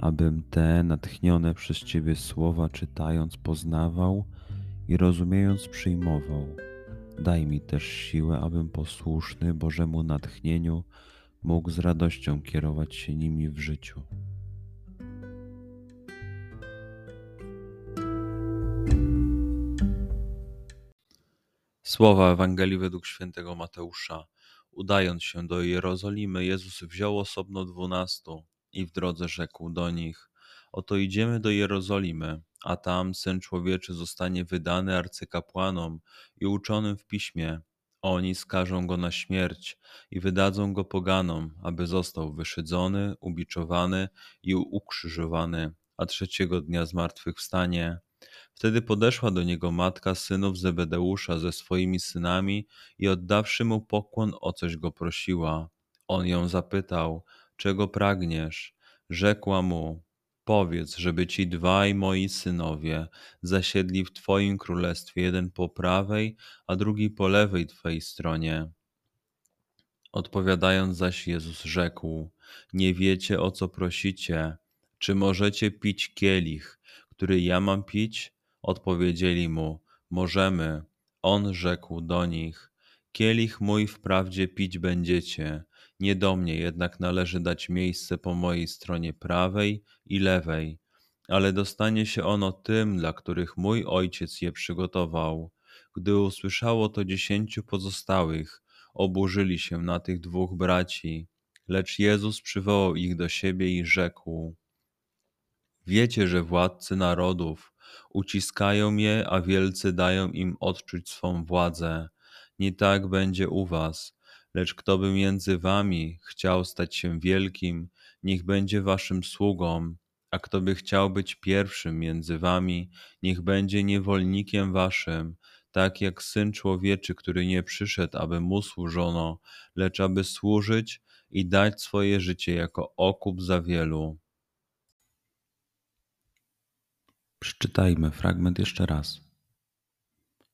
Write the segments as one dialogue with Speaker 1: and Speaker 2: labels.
Speaker 1: abym te natchnione przez Ciebie słowa czytając poznawał i rozumiejąc przyjmował. Daj mi też siłę, abym posłuszny Bożemu natchnieniu mógł z radością kierować się nimi w życiu.
Speaker 2: Słowa Ewangelii według świętego Mateusza. Udając się do Jerozolimy, Jezus wziął osobno dwunastu i w drodze rzekł do nich: Oto idziemy do Jerozolimy, a tam syn człowieczy zostanie wydany arcykapłanom i uczonym w piśmie. Oni skażą go na śmierć i wydadzą go poganom, aby został wyszydzony, ubiczowany i ukrzyżowany, a trzeciego dnia zmartwychwstanie. Wtedy podeszła do niego matka synów Zebedeusza ze swoimi synami i oddawszy mu pokłon o coś go prosiła. On ją zapytał, czego pragniesz? Rzekła mu: Powiedz, żeby ci dwaj moi synowie zasiedli w Twoim królestwie, jeden po prawej, a drugi po lewej Twojej stronie. Odpowiadając zaś Jezus rzekł: Nie wiecie o co prosicie. Czy możecie pić kielich, który ja mam pić? Odpowiedzieli mu: Możemy. On rzekł do nich: Kielich mój wprawdzie pić będziecie, nie do mnie jednak należy dać miejsce po mojej stronie prawej i lewej, ale dostanie się ono tym, dla których mój ojciec je przygotował. Gdy usłyszało to dziesięciu pozostałych, oburzyli się na tych dwóch braci, lecz Jezus przywołał ich do siebie i rzekł: Wiecie, że władcy narodów uciskają je, a wielcy dają im odczuć swą władzę. Nie tak będzie u was Lecz kto by między wami chciał stać się wielkim, niech będzie waszym sługą, a kto by chciał być pierwszym między wami, niech będzie niewolnikiem waszym, tak jak syn człowieczy, który nie przyszedł, aby mu służono, lecz aby służyć i dać swoje życie jako okup za wielu.
Speaker 1: Przeczytajmy fragment jeszcze raz.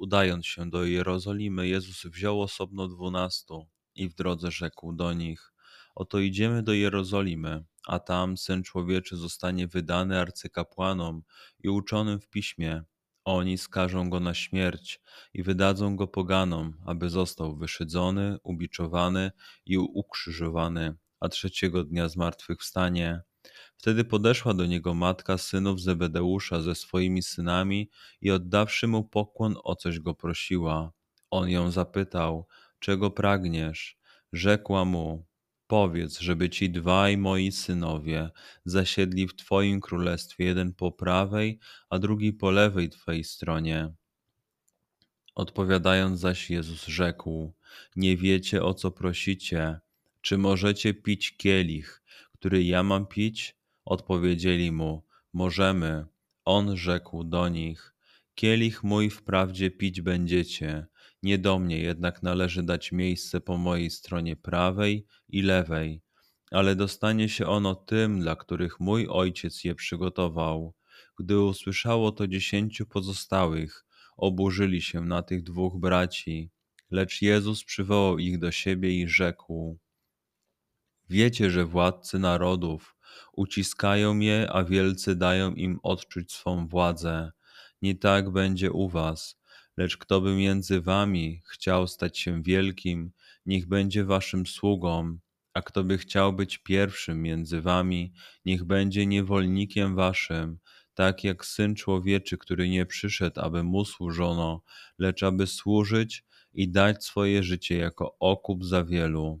Speaker 2: Udając się do Jerozolimy, Jezus wziął osobno dwunastu i w drodze rzekł do nich: Oto idziemy do Jerozolimy, a tam syn człowieczy zostanie wydany arcykapłanom i uczonym w piśmie. Oni skażą go na śmierć i wydadzą go poganom, aby został wyszydzony, ubiczowany i ukrzyżowany, a trzeciego dnia zmartwychwstanie. Wtedy podeszła do niego matka synów Zebedeusza ze swoimi synami i oddawszy mu pokłon o coś go prosiła. On ją zapytał, czego pragniesz? Rzekła mu, powiedz, żeby ci dwaj moi synowie zasiedli w Twoim królestwie, jeden po prawej, a drugi po lewej Twojej stronie. Odpowiadając zaś Jezus rzekł, nie wiecie o co prosicie, czy możecie pić kielich, który ja mam pić? Odpowiedzieli mu, możemy. On rzekł do nich, kielich mój wprawdzie pić będziecie, nie do mnie jednak należy dać miejsce po mojej stronie prawej i lewej, ale dostanie się ono tym, dla których mój ojciec je przygotował. Gdy usłyszało to dziesięciu pozostałych, oburzyli się na tych dwóch braci, lecz Jezus przywołał ich do siebie i rzekł: Wiecie, że władcy narodów uciskają je, a wielcy dają im odczuć swą władzę. Nie tak będzie u was Lecz kto by między wami chciał stać się wielkim, niech będzie waszym sługą, a kto by chciał być pierwszym między wami, niech będzie niewolnikiem waszym, tak jak Syn Człowieczy, który nie przyszedł, aby mu służono, lecz aby służyć i dać swoje życie jako okup za wielu.